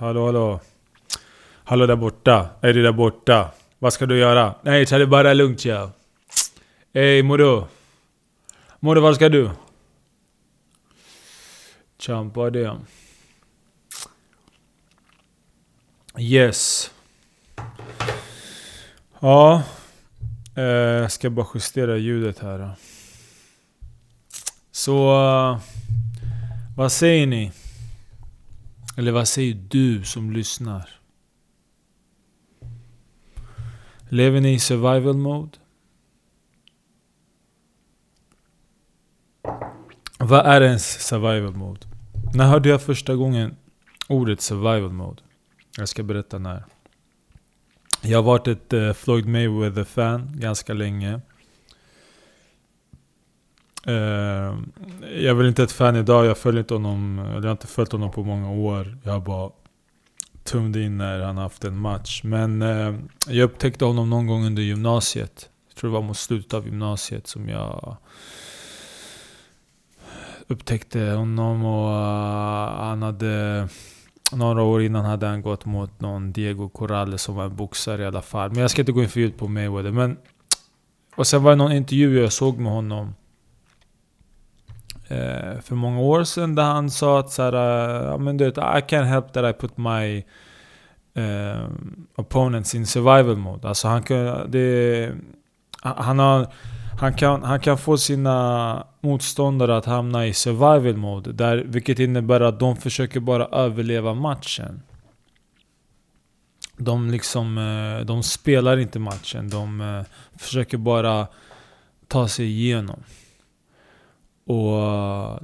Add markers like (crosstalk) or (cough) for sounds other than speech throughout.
Hallå, hallå. Hallå där borta. Är du där borta? Vad ska du göra? Nej, ta det bara lugnt ja. Ey Modo. Modo, vad ska du? Champa det. Yes. Ja. Eh, Jag ska bara justera ljudet här. då. Så... Eh, vad säger ni? Eller vad säger du som lyssnar? Lever ni i survival mode? Vad är ens survival mode? När hörde jag första gången ordet survival mode? Jag ska berätta när. Jag har varit ett eh, Floyd Mayweather-fan ganska länge. Eh, jag är väl inte ett fan idag, jag följer inte honom, eller jag har inte följt honom på många år. Jag har bara tummat in när han haft en match. Men eh, jag upptäckte honom någon gång under gymnasiet. Jag tror det var mot slutet av gymnasiet som jag upptäckte honom och uh, han hade några år innan hade han gått mot någon Diego Corrales som var en boxare i alla fall. Men jag ska inte gå in för djupt på Mayweather. Men, och sen var det någon intervju jag såg med honom Eh, för många år sedan där han sa att så här, eh, men du vet, I can't help that I put my uh, opponents in survival mode. Alltså han kan, det, han, har, han, kan, han kan få sina motståndare att hamna i survival mode. Där, vilket innebär att de försöker bara överleva matchen. De liksom, de spelar inte matchen. De försöker bara ta sig igenom. Och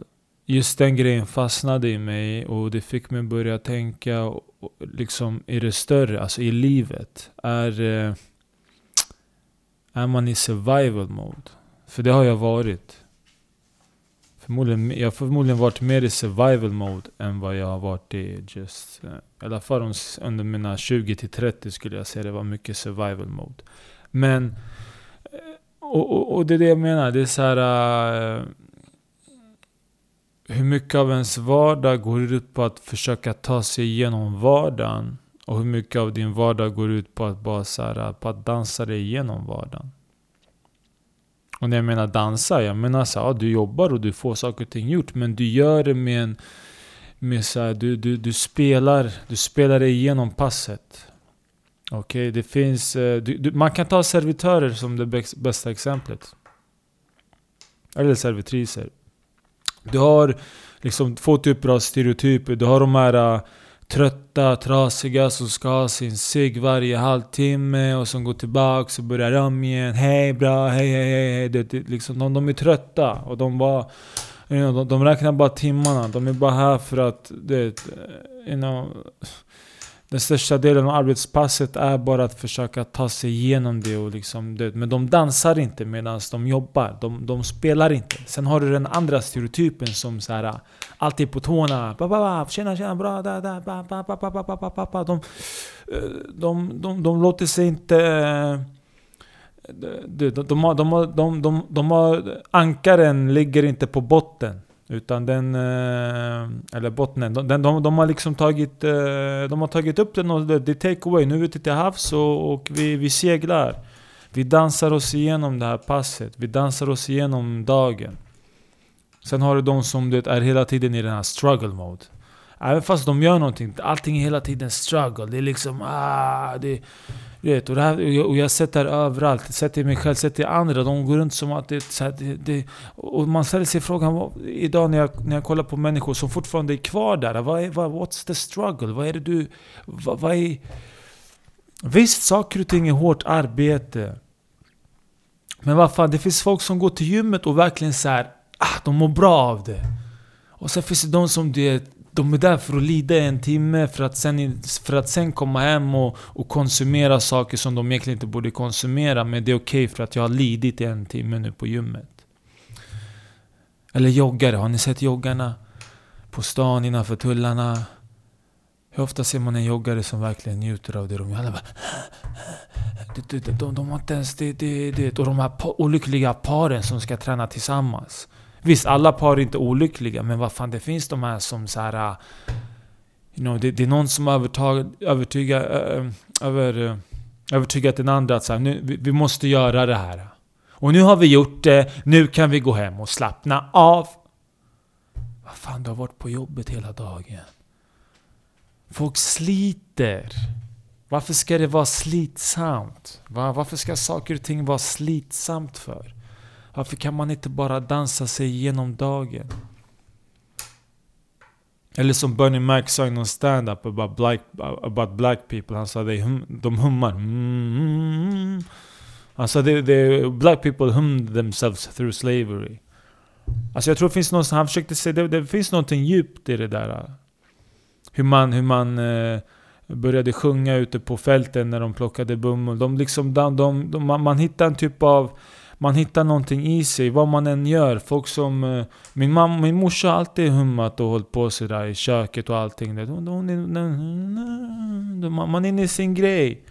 just den grejen fastnade i mig och det fick mig börja tänka liksom i det större, alltså i livet. Är, eh, är man i survival mode? För det har jag varit. Förmodligen, jag har förmodligen varit mer i survival mode än vad jag har varit i just... Eh, I alla fall under mina 20 till 30 skulle jag säga det var mycket survival mode. Men... Eh, och, och, och det är det jag menar, det är så här hur mycket av ens vardag går ut på att försöka ta sig igenom vardagen? Och hur mycket av din vardag går ut på att bara så här, på att dansa dig igenom vardagen? Och när jag menar dansa, jag menar så här, ja, du jobbar och du får saker och ting gjort, men du gör det med en... Med så här, du, du, du spelar, du spelar dig igenom passet. Okej, det finns... Eh, du, du, man kan ta servitörer som det bästa exemplet. Eller servitriser. Du har liksom två typer av stereotyper. Du har de här äh, trötta, trasiga som ska ha sin cigg varje halvtimme och som går tillbaka och börjar om igen. Hej bra, hej hej hej. hej. Det, det, liksom, de, de är trötta och de bara... You know, de, de räknar bara timmarna. De är bara här för att... Det, you know, den största delen av arbetspasset är bara att försöka ta sig igenom det och liksom det. Men de dansar inte medan de jobbar. De, de spelar inte. Sen har du den andra stereotypen som så här alltid på tårna. Ba, ba, ba, tjena, tjena, bra, da, da, ba, ba, ba, ba, ba, ba, ba, ba. De, de, de, de låter sig inte... De, de, de, de, de, de, de har... Ankaren ligger inte på botten. Utan den... Eh, eller bottnen. De, de, de har liksom tagit... Eh, de har tagit upp den och det är take away. Nu är vi ute till havs och, och vi, vi seglar. Vi dansar oss igenom det här passet. Vi dansar oss igenom dagen. Sen har du de som det är hela tiden i den här struggle mode. Även fast de gör någonting, allting är hela tiden struggle. Det är liksom ah, det, du vet, och, det här, och jag- och jag har sett det här överallt. Jag sett i mig själv, sett i andra. De går runt som att det, så här, det, det Och man ställer sig frågan, idag när jag, när jag kollar på människor som fortfarande är kvar där. Vad är, vad, what's the struggle? Vad är det du... Vad, vad är... Visst, saker och ting är hårt arbete. Men vad fan, det finns folk som går till gymmet och verkligen så här, ah, de mår bra av det. Och sen finns det de som det, de är där för att lida en timme för att sen, för att sen komma hem och, och konsumera saker som de egentligen inte borde konsumera. Men det är okej för att jag har lidit i en timme nu på gymmet. Eller joggare, har ni sett joggarna? På stan innanför tullarna. Hur ofta ser man en joggare som verkligen njuter av det de gör? Alla bara, de, de, de, de har inte ens det, det, det. Och de här olyckliga paren som ska träna tillsammans. Visst, alla par är inte olyckliga, men vad fan, det finns de här som så här. Äh, you know, det, det är någon som övertag, övertygar, över, övertygat den andra att så här, nu, vi, vi måste göra det här. Och nu har vi gjort det, nu kan vi gå hem och slappna av. Vad fan, du har varit på jobbet hela dagen. Folk sliter. Varför ska det vara slitsamt? Va? Varför ska saker och ting vara slitsamt för? Varför kan man inte bara dansa sig igenom dagen? Eller som Bernie Mac sa i någon stand-up about black, about black people. Han sa hum, de hummar. Mm, han sa att black people hummed themselves through slavery. Alltså jag tror det finns något, han försökte säga, det, det finns någonting djupt i det där. Hur man, hur man eh, började sjunga ute på fälten när de plockade bomull. De liksom, de, de, de, man, man hittar en typ av man hittar någonting i sig, vad man än gör. Folk som... Eh, min, mamma, min morsa har alltid hummat och hållit på sådär i köket och allting. Man är inne i sin grej.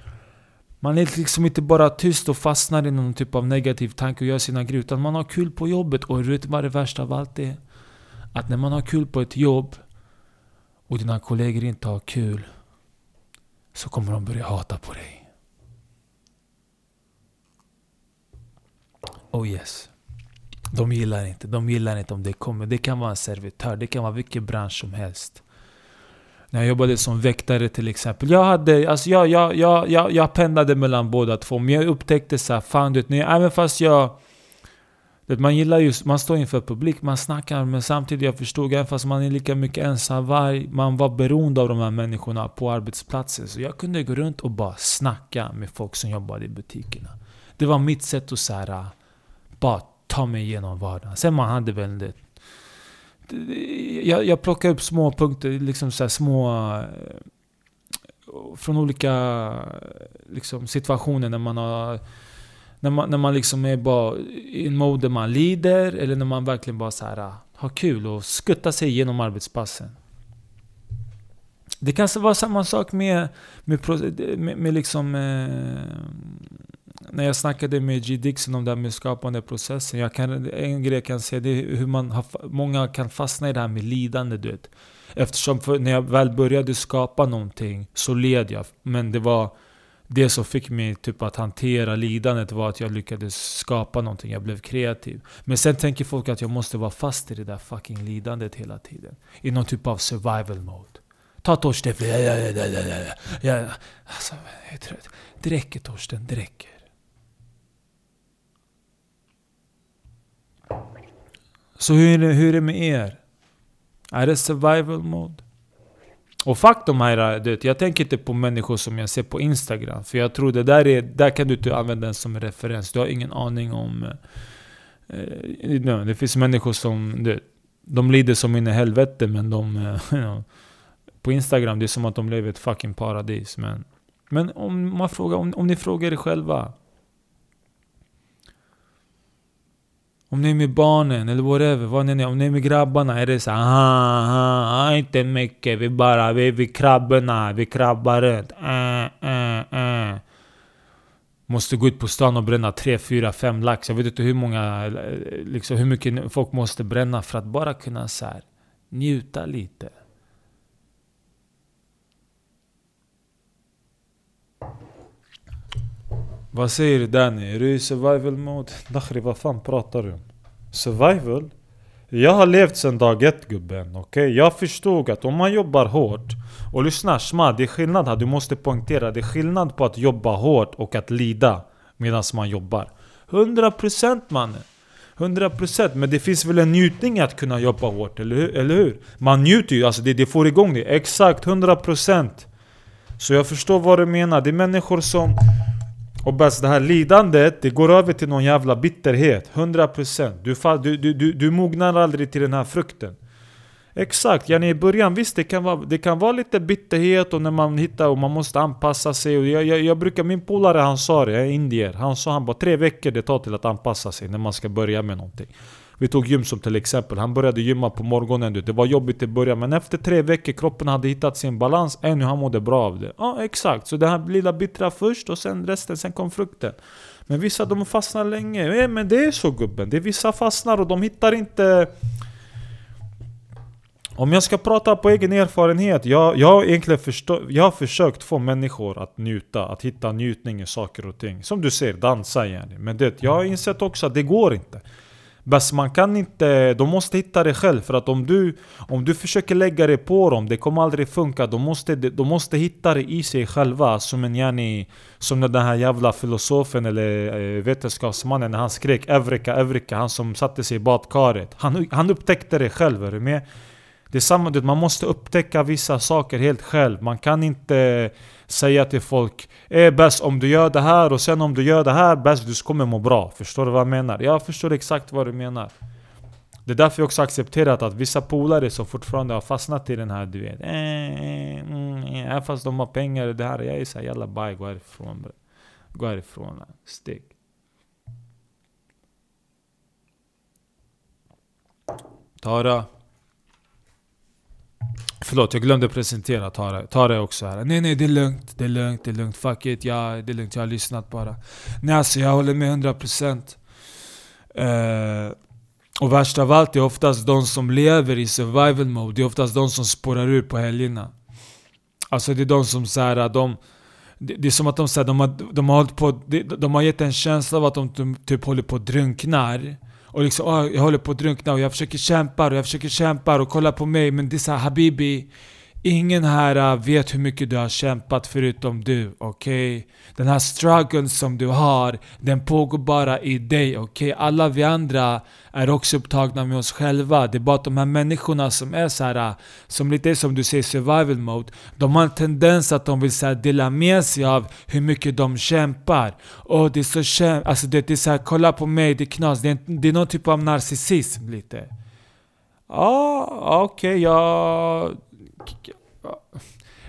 Man är liksom inte bara tyst och fastnar i någon typ av negativ tanke och gör sina grejer. Utan man har kul på jobbet. Och du vet vad det värsta av allt är? Att när man har kul på ett jobb och dina kollegor inte har kul så kommer de börja hata på dig. Oh yes. De gillar inte. De gillar inte om det kommer. Det kan vara en servitör. Det kan vara vilken bransch som helst. När jag jobbade som väktare till exempel. Jag, hade, alltså jag, jag, jag, jag, jag pendlade mellan båda två. Men jag upptäckte så här, fan du vet, även fast jag... Vet, man gillar just, man står inför publik, man snackar, men samtidigt jag förstod, även fast man är lika mycket ensam varg, man var beroende av de här människorna på arbetsplatsen. Så jag kunde gå runt och bara snacka med folk som jobbade i butikerna. Det var mitt sätt att så här, bara ta mig igenom vardagen. Sen man hade väl det. Jag, jag plockade upp små punkter, liksom så små... Eh, från olika liksom, situationer när man har... När man, när man liksom är bara i en mode där man lider, eller när man verkligen bara så här, ah, har kul och skuttar sig igenom arbetspassen. Det kan vara samma sak med, med, med, med liksom, eh, när jag snackade med G. Dixon om det här med skapande processen. Jag kan, en grej jag kan säga det är hur man har, många kan fastna i det här med lidande. Du vet. Eftersom när jag väl började skapa någonting så led jag. Men det var det som fick mig typ att hantera lidandet var att jag lyckades skapa någonting. Jag blev kreativ. Men sen tänker folk att jag måste vara fast i det där fucking lidandet hela tiden. I någon typ av survival mode. Ta Torsten. Alltså, jag är trött. det räcker Torsten, det räcker. Så hur är, det, hur är det med er? Är det survival mode? Och faktum är det, jag tänker inte på människor som jag ser på Instagram. För jag tror det där är, där kan du inte använda den som referens. Du har ingen aning om... Eh, eh det finns människor som, det, de lider som in i helvete men de... Eh, (laughs) på Instagram, det är som att de lever i ett fucking paradis. Men, men om, man frågar, om, om ni frågar er själva. Om ni är med barnen eller whatever, vad ni är, om ni är med grabbarna är det så aha, aha, inte mycket, vi bara, vi, vi krabborna, vi krabbar runt. Äh, äh, äh. Måste gå ut på stan och bränna 3, 4, 5 lax. Jag vet inte hur många, liksom hur mycket folk måste bränna för att bara kunna så här, njuta lite. Vad säger du Danny? Är du i survival mode? Dakhri, vad fan pratar du om? Survival? Jag har levt sedan dag ett gubben, okej? Okay? Jag förstod att om man jobbar hårt Och lyssna, shma, det är skillnad här, du måste poängtera Det är skillnad på att jobba hårt och att lida Medan man jobbar 100% mannen 100% men det finns väl en njutning i att kunna jobba hårt, eller hur? Eller hur? Man njuter ju, alltså det, det får igång det Exakt, 100% Så jag förstår vad du menar, det är människor som och bäst det här lidandet, det går över till någon jävla bitterhet. 100% du, du, du, du mognar aldrig till den här frukten. Exakt, yani i början visst det kan, vara, det kan vara lite bitterhet och när man hittar och man måste anpassa sig. Och jag, jag, jag brukar, min polare han sa det, jag är indier. Han sa han bara tre veckor det tar till att anpassa sig när man ska börja med någonting vi tog gym som till exempel, han började gymma på morgonen Det var jobbigt i början men efter tre veckor kroppen hade hittat sin balans. Ännu han mådde bra av det. Ja exakt, så det här lilla bittra först och sen resten, sen kom frukten. Men vissa de fastnar länge, ja, men det är så gubben. Det är Vissa fastnar och de hittar inte Om jag ska prata på egen erfarenhet, jag, jag, har egentligen förstå, jag har försökt få människor att njuta, att hitta njutning i saker och ting. Som du ser, dansa igen. Men det, jag har insett också att det går inte. Bäst man kan inte, de måste hitta det själv. För att om du, om du försöker lägga det på dem, det kommer aldrig funka. De måste, de måste hitta det i sig själva. Som en yani, som den här jävla filosofen eller eh, vetenskapsmannen när han skrek Evrika, Evrika. Han som satte sig i badkaret. Han, han upptäckte det själv, är du med? Det är samma, man måste upptäcka vissa saker helt själv. Man kan inte säga till folk är bäst om du gör det här och sen om du gör det här bäst, du kommer må bra. Förstår du vad jag menar? Jag förstår exakt vad du menar. Det är därför jag också accepterat att vissa polare som fortfarande har fastnat i den här du vet eh, eh, mm, eh fast de har pengar och det här, jag är såhär jalla baj, gå härifrån bre. Gå härifrån, stick. Tara Förlåt, jag glömde presentera Tare. Tare är också här. Nej nej, det är lugnt. Det är lugnt, det är lugnt. Fuck it, ja, det är lugnt. Jag har lyssnat bara. Nej alltså, jag håller med 100%. Uh, eh, och värst av allt är oftast de som lever i survival mode. Det är oftast de som spårar ur på helgerna. Alltså det är de som såhär, de... Det, är som att de, så de, har, de, har på, de, de har gett en känsla av att de typ håller på att drunknar. Och liksom, oh, jag håller på att drunkna och jag försöker kämpa och jag försöker kämpa och kolla på mig. Men det är såhär Habibi, ingen här äh, vet hur mycket du har kämpat förutom du. Okej? Okay? Den här strugglen som du har, den pågår bara i dig. Okej? Okay? Alla vi andra är också upptagna med oss själva. Det är bara att de här människorna som är så här, äh, som lite som du säger survival mode. De har en tendens att de vill så här, dela med sig av hur mycket de kämpar. Och det är så kämp... alltså det, det är så här, kolla på mig, det är knas. Det är, det är någon typ av narcissism lite. Ja, ah, okej, okay, jag...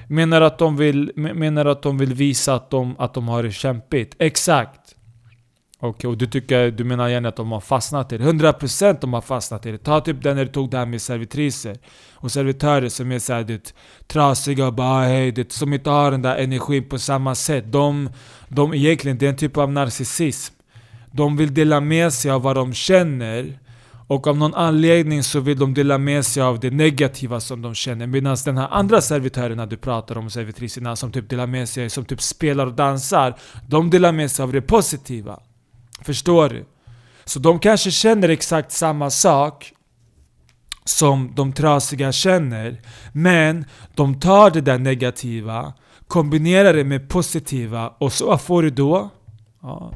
Menar att, de vill, menar att de vill visa att de, att de har det kämpigt? Exakt! Okej, okay, och du tycker, du menar gärna att de har fastnat i det? 100% de har fastnat i det. Ta typ den när du tog det här med servitriser och servitörer som är såhär det, trasiga och bara hej, det, som inte har den där energin på samma sätt. De, de egentligen, det är en typ av narcissism. De vill dela med sig av vad de känner och av någon anledning så vill de dela med sig av det negativa som de känner. Medan den här andra servitörerna du pratar om, servitriserna som typ delar med sig, som typ spelar och dansar. De delar med sig av det positiva. Förstår du? Så de kanske känner exakt samma sak som de trasiga känner. Men de tar det där negativa, kombinerar det med positiva och så vad får du då? Ja,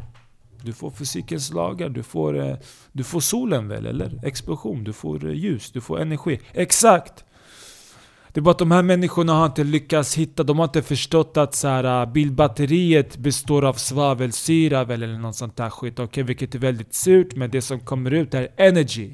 du får fysikens lagar, du får, eh, du får solen väl, eller? Explosion, du får eh, ljus, du får energi. Exakt! Det är bara att de här människorna har inte lyckats hitta, de har inte förstått att så här, äh, bilbatteriet består av svavelsyra eller något sånt där skit. Okay, vilket är väldigt surt, men det som kommer ut är energy.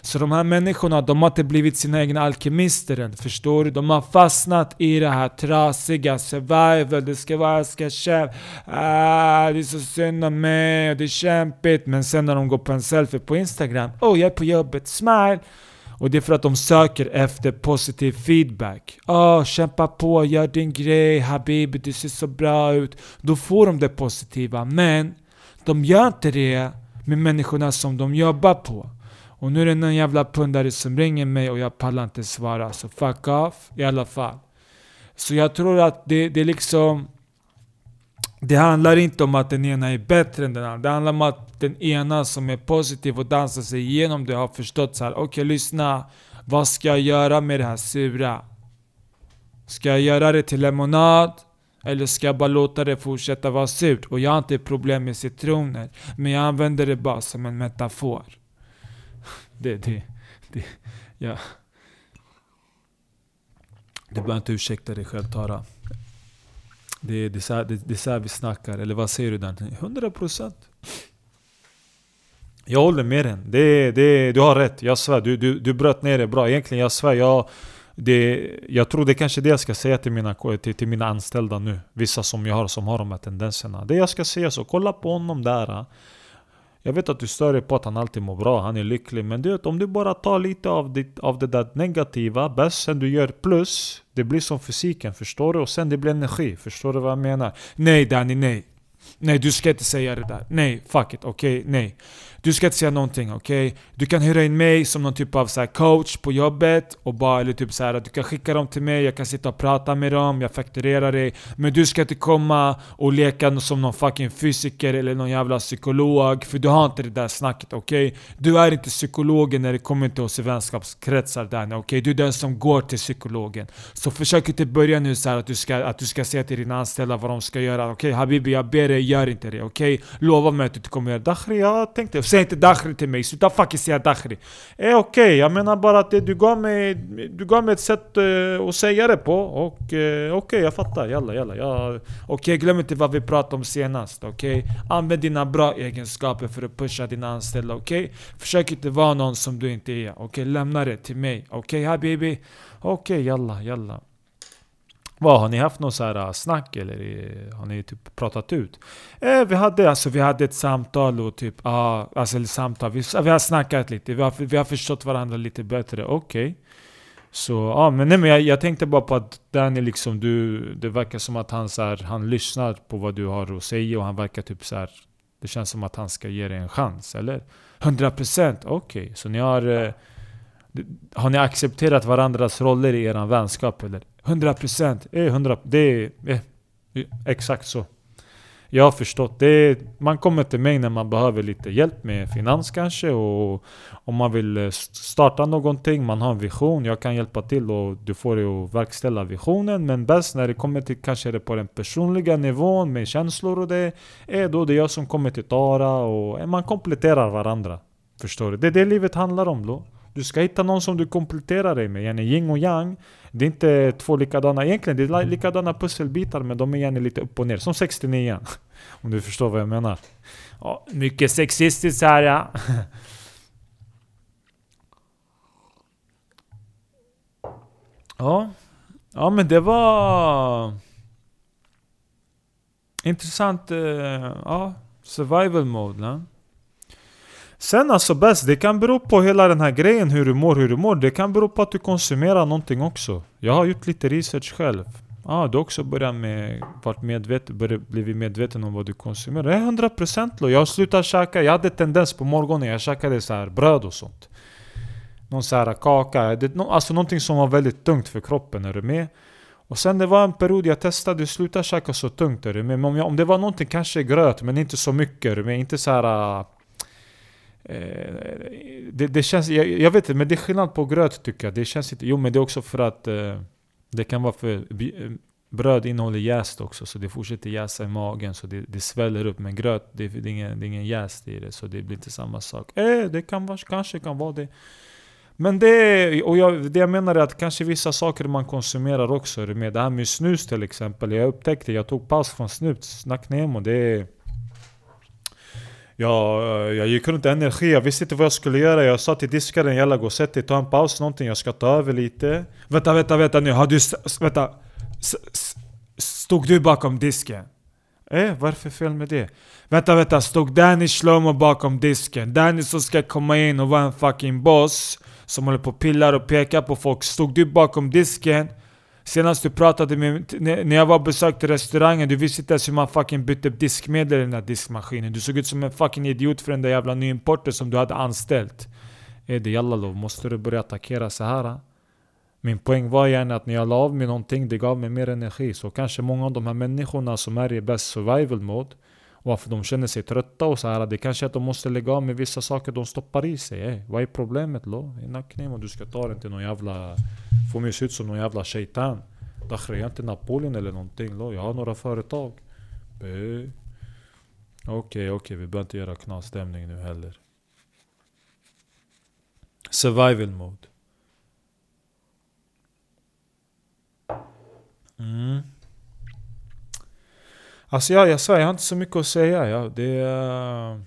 Så de här människorna, de har inte blivit sina egna alkemister än. Förstår du? De har fastnat i det här trasiga, survival, det ska vara, jag ska kämpa, ah, det är så synd om mig, det är kämpigt. Men sen när de går på en selfie på Instagram, oh jag är på jobbet, smile. Och det är för att de söker efter positiv feedback. Åh, oh, kämpa på, gör din grej, habibi, du ser så bra ut. Då får de det positiva, men de gör inte det med människorna som de jobbar på. Och nu är det någon jävla pundare som ringer mig och jag pallar inte svara. Så fuck off i alla fall. Så jag tror att det, det är liksom... Det handlar inte om att den ena är bättre än den andra. Det handlar om att den ena som är positiv och dansar sig igenom det har förstått så här. okej okay, lyssna. Vad ska jag göra med det här sura? Ska jag göra det till lemonad? Eller ska jag bara låta det fortsätta vara surt? Och jag har inte problem med citroner. Men jag använder det bara som en metafor. (laughs) Det, det, det, ja. Du behöver inte ursäkta dig själv Tara. Det, det, är så här, det, det är så här vi snackar, eller vad säger du Dante? 100% Jag håller med dig. Det, det, du har rätt, jag svär. Du, du, du bröt ner det bra. Egentligen, jag svär. Jag, det, jag tror det är kanske det jag ska säga till mina, till, till mina anställda nu. Vissa som jag har som har de här tendenserna. Det jag ska säga så, kolla på honom där. Jag vet att du stör dig på att han alltid mår bra, han är lycklig. Men du vet, om du bara tar lite av det, av det där negativa, bäst sen du gör plus. Det blir som fysiken, förstår du? Och sen det blir energi, förstår du vad jag menar? Nej Danny, nej. Nej, du ska inte säga det där. Nej, fuck it. Okej, okay? nej. Du ska inte säga någonting, okej? Okay? Du kan hyra in mig som någon typ av så coach på jobbet och bara, eller typ så här, du kan skicka dem till mig, jag kan sitta och prata med dem, jag fakturerar dig. Men du ska inte komma och leka som någon fucking fysiker eller någon jävla psykolog, för du har inte det där snacket, okej? Okay? Du är inte psykologen när det kommer till oss i vänskapskretsar där, okej? Okay? Du är den som går till psykologen. Så försök inte börja nu så att du ska, att du ska säga till dina anställda vad de ska göra. Okej okay, Habibi, jag ber dig, gör inte det. Okej? Okay? Lova mig att du inte kommer göra Dakhri, jag tänkte... Säg inte Dakhri till mig, sluta fucking säga Dakhri. Eh, okej, okay, jag menar bara att det, du, gav mig, du gav mig ett sätt eh, att säga det på. Och eh, okej, okay, jag fattar. Jalla, jalla. Ja. okej, okay, glöm inte vad vi pratade om senast. Okej? Okay? Använd dina bra egenskaper för att pusha dina anställda. Okej? Okay? Försök inte vara någon som du inte är. Okej? Okay? Lämna det till mig. Okej okay, habibi? Okej, okay, jalla, jalla. Vad, har ni haft något så här äh, snack eller har ni typ pratat ut? Eh, vi, hade, alltså, vi hade ett samtal och typ, ah, alltså eller samtal, vi, vi har snackat lite, vi har, vi har förstått varandra lite bättre, okej. Okay. Så ja, men, nej, men jag, jag, tänkte bara på att Danny liksom, du, det verkar som att han, så här, han lyssnar på vad du har att säga och han verkar typ så här, det känns som att han ska ge dig en chans, eller? 100% okej, okay. så ni har... Eh, har ni accepterat varandras roller i er vänskap eller? 100% eh, 100 Det är, eh, exakt så. Jag har förstått. Det är, man kommer till mig när man behöver lite hjälp med finans kanske och om man vill eh, starta någonting, man har en vision, jag kan hjälpa till och du får dig att verkställa visionen. Men bäst när det kommer till kanske det på den personliga nivån med känslor och det, är då det jag som kommer till Tara och man kompletterar varandra. Förstår du? Det är det livet handlar om då. Du ska hitta någon som du kompletterar dig med. Yani yin och yang. Det är inte två likadana. Egentligen det är likadana pusselbitar men de är gärna lite upp och ner. Som 69 (laughs) Om du förstår vad jag menar. Ja, mycket sexistiskt här ja. (laughs) Ja. Ja men det var... Intressant. Uh, ja. Survival mode. Ne? Sen alltså bäst, det kan bero på hela den här grejen hur du mår, hur du mår. Det kan bero på att du konsumerar någonting också. Jag har gjort lite research själv. Ah, du har också börjat med, varit medveten, börjat blivit medveten om vad du konsumerar. Det är 100% lo. Jag har slutat käka, jag hade tendens på morgonen, jag käkade så här bröd och sånt. Någon så här kaka, det, alltså någonting som var väldigt tungt för kroppen, är du med? Och sen det var en period jag testade, att sluta käka så tungt, är du med? Men om, jag, om det var någonting, kanske gröt, men inte så mycket, är du med? Inte så här Eh, det, det, känns, jag, jag, vet inte, men det är skillnad på gröt tycker jag. Det känns inte, jo men det är också för att eh, det kan vara för eh, bröd innehåller jäst också, så det fortsätter jäsa i magen så det, det sväller upp. Men gröt, det, det, är ingen, det är ingen jäst i det, så det blir inte samma sak. Eh, det kan vara, kanske kan vara det. Men det, och jag, det jag menar är att kanske vissa saker man konsumerar också är med. Det här med snus till exempel. Jag upptäckte, jag tog paus från snus, snack Nemo. Det är jag, eh, jag gick runt energi, jag visste inte vad jag skulle göra. Jag sa till diskaren jalla gå och sätt dig, ta en paus någonting, jag ska ta över lite. Vänta, vänta, vänta nu. Har du... Vänta. Stod du bakom disken? Eh, varför fel med det? Vänta, vänta. Stod Danny Shlomo bakom disken? Danny som ska komma in och vara en fucking boss. Som håller på och pillar och pekar på folk. Stod du bakom disken? Senast du pratade med när jag var och besökte restaurangen, du visste inte ens hur man fucking bytte diskmedel i den där diskmaskinen. Du såg ut som en fucking idiot för den där jävla nyimporten som du hade anställt. Eh, Edi Jallalov, måste du börja attackera så här? Eh? Min poäng var gärna att när jag la av med någonting, det gav mig mer energi. Så kanske många av de här människorna som är i best survival mode, varför de känner sig trötta och så här. Det kanske är att de måste lägga av med vissa saker de stoppar i sig. Ey, vad är problemet då? Inaknem och du ska ta den till någon jävla... Får mig se ut som någon jävla shaitan. Dakhri, jag inte Napoleon eller någonting. Lo. Jag har några företag. Okej, okej, okay, vi behöver inte göra knasstämning nu heller. Survival mode. Mm. Alltså ja, jag svär, jag har inte så mycket att säga. Ja, det är,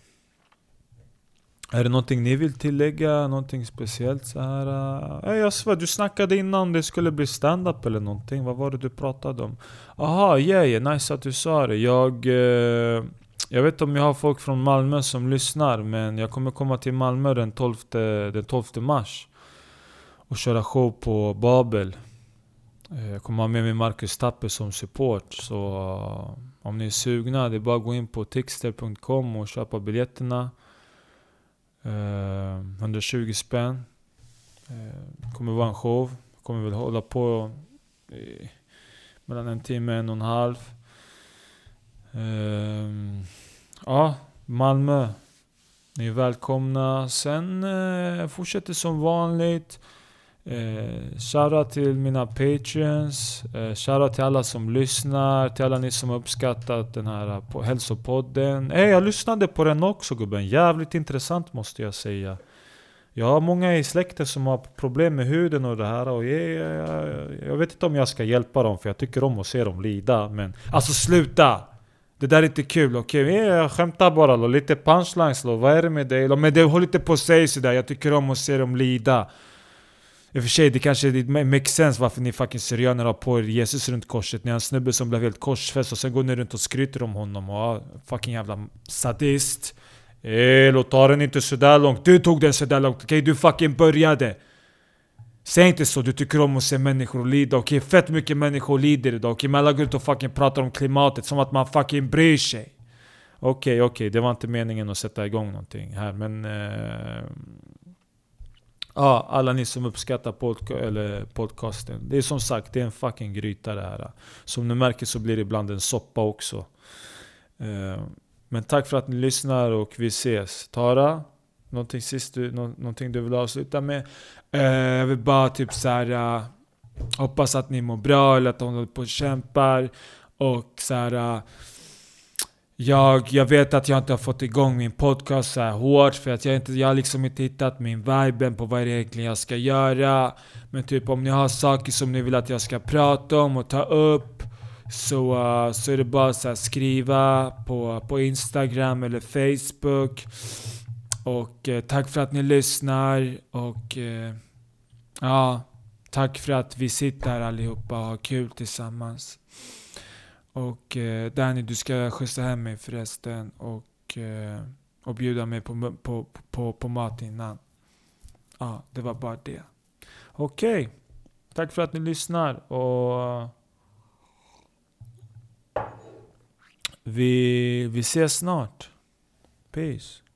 är det någonting ni vill tillägga? Någonting speciellt så här? Eh? Ja, jag svär, du snackade innan om det skulle bli stand-up eller någonting. Vad var det du pratade om? Aha, yeah, yeah, nice att du sa det. Jag... Eh, jag vet om jag har folk från Malmö som lyssnar, men jag kommer komma till Malmö den 12, den 12 mars. Och köra show på Babel. Eh, jag kommer ha med mig Marcus Tappe som support. Så om ni är sugna, det är bara att gå in på tixter.com och köpa biljetterna. Eh, 120 spänn. Eh, kommer vara en show. Kommer väl hålla på i, mellan en timme och en och en halv. Eh, ja, Malmö. Ni är välkomna. Sen eh, fortsätter som vanligt. Eh, shoutout till mina patreons. Eh, shoutout till alla som lyssnar. Till alla ni som uppskattat den här eh, på hälsopodden. Eh, jag lyssnade på den också gubben. Jävligt intressant måste jag säga. Jag har många i släkten som har problem med huden och det här. Och jag, jag, jag vet inte om jag ska hjälpa dem för jag tycker om att se dem lida. Men alltså sluta! Det där är inte kul, okej? Okay? Jag skämtar bara, lo. lite punchlines lo. Vad är det med dig? Lo? Men det håller inte på att säga sådär, jag tycker om att se dem lida. I och för sig, det kanske det makes sense varför ni fucking syrianer har på er Jesus runt korset. Ni har en snubbe som blev helt korsfäst och sen går ni runt och skryter om honom. Och, fucking jävla sadist. Eh, Elo, ta den inte sådär långt. Du tog den sådär långt, okej? Okay? Du fucking började. Säg inte så, du tycker om att se människor lida. Okej, okay? fett mycket människor lider idag. Okej, okay? men alla går ut och fucking pratar om klimatet som att man fucking bryr sig. Okej, okay, okej, okay. det var inte meningen att sätta igång någonting här, men... Uh, ja, alla ni som uppskattar podca eller podcasten. Det är som sagt, det är en fucking gryta det här. Som ni märker så blir det ibland en soppa också. Eh, men tack för att ni lyssnar och vi ses. Tara? Någonting sist du, någonting du vill avsluta med? Eh, jag vill bara typ såhär... här, eh, hoppas att ni mår bra eller att de håller på och kämpar. Och så här, jag, jag vet att jag inte har fått igång min podcast så här hårt för att jag, inte, jag har liksom inte hittat min vibe på vad det egentligen jag ska göra. Men typ om ni har saker som ni vill att jag ska prata om och ta upp så, uh, så är det bara att skriva på, på Instagram eller Facebook. Och uh, tack för att ni lyssnar och uh, ja, tack för att vi sitter här allihopa och har kul tillsammans. Och eh, Danny, du ska skjutsa hem mig förresten och, eh, och bjuda mig på, på, på, på mat innan. Ja, det var bara det. Okej. Okay. Tack för att ni lyssnar och eh, vi, vi ses snart. Peace.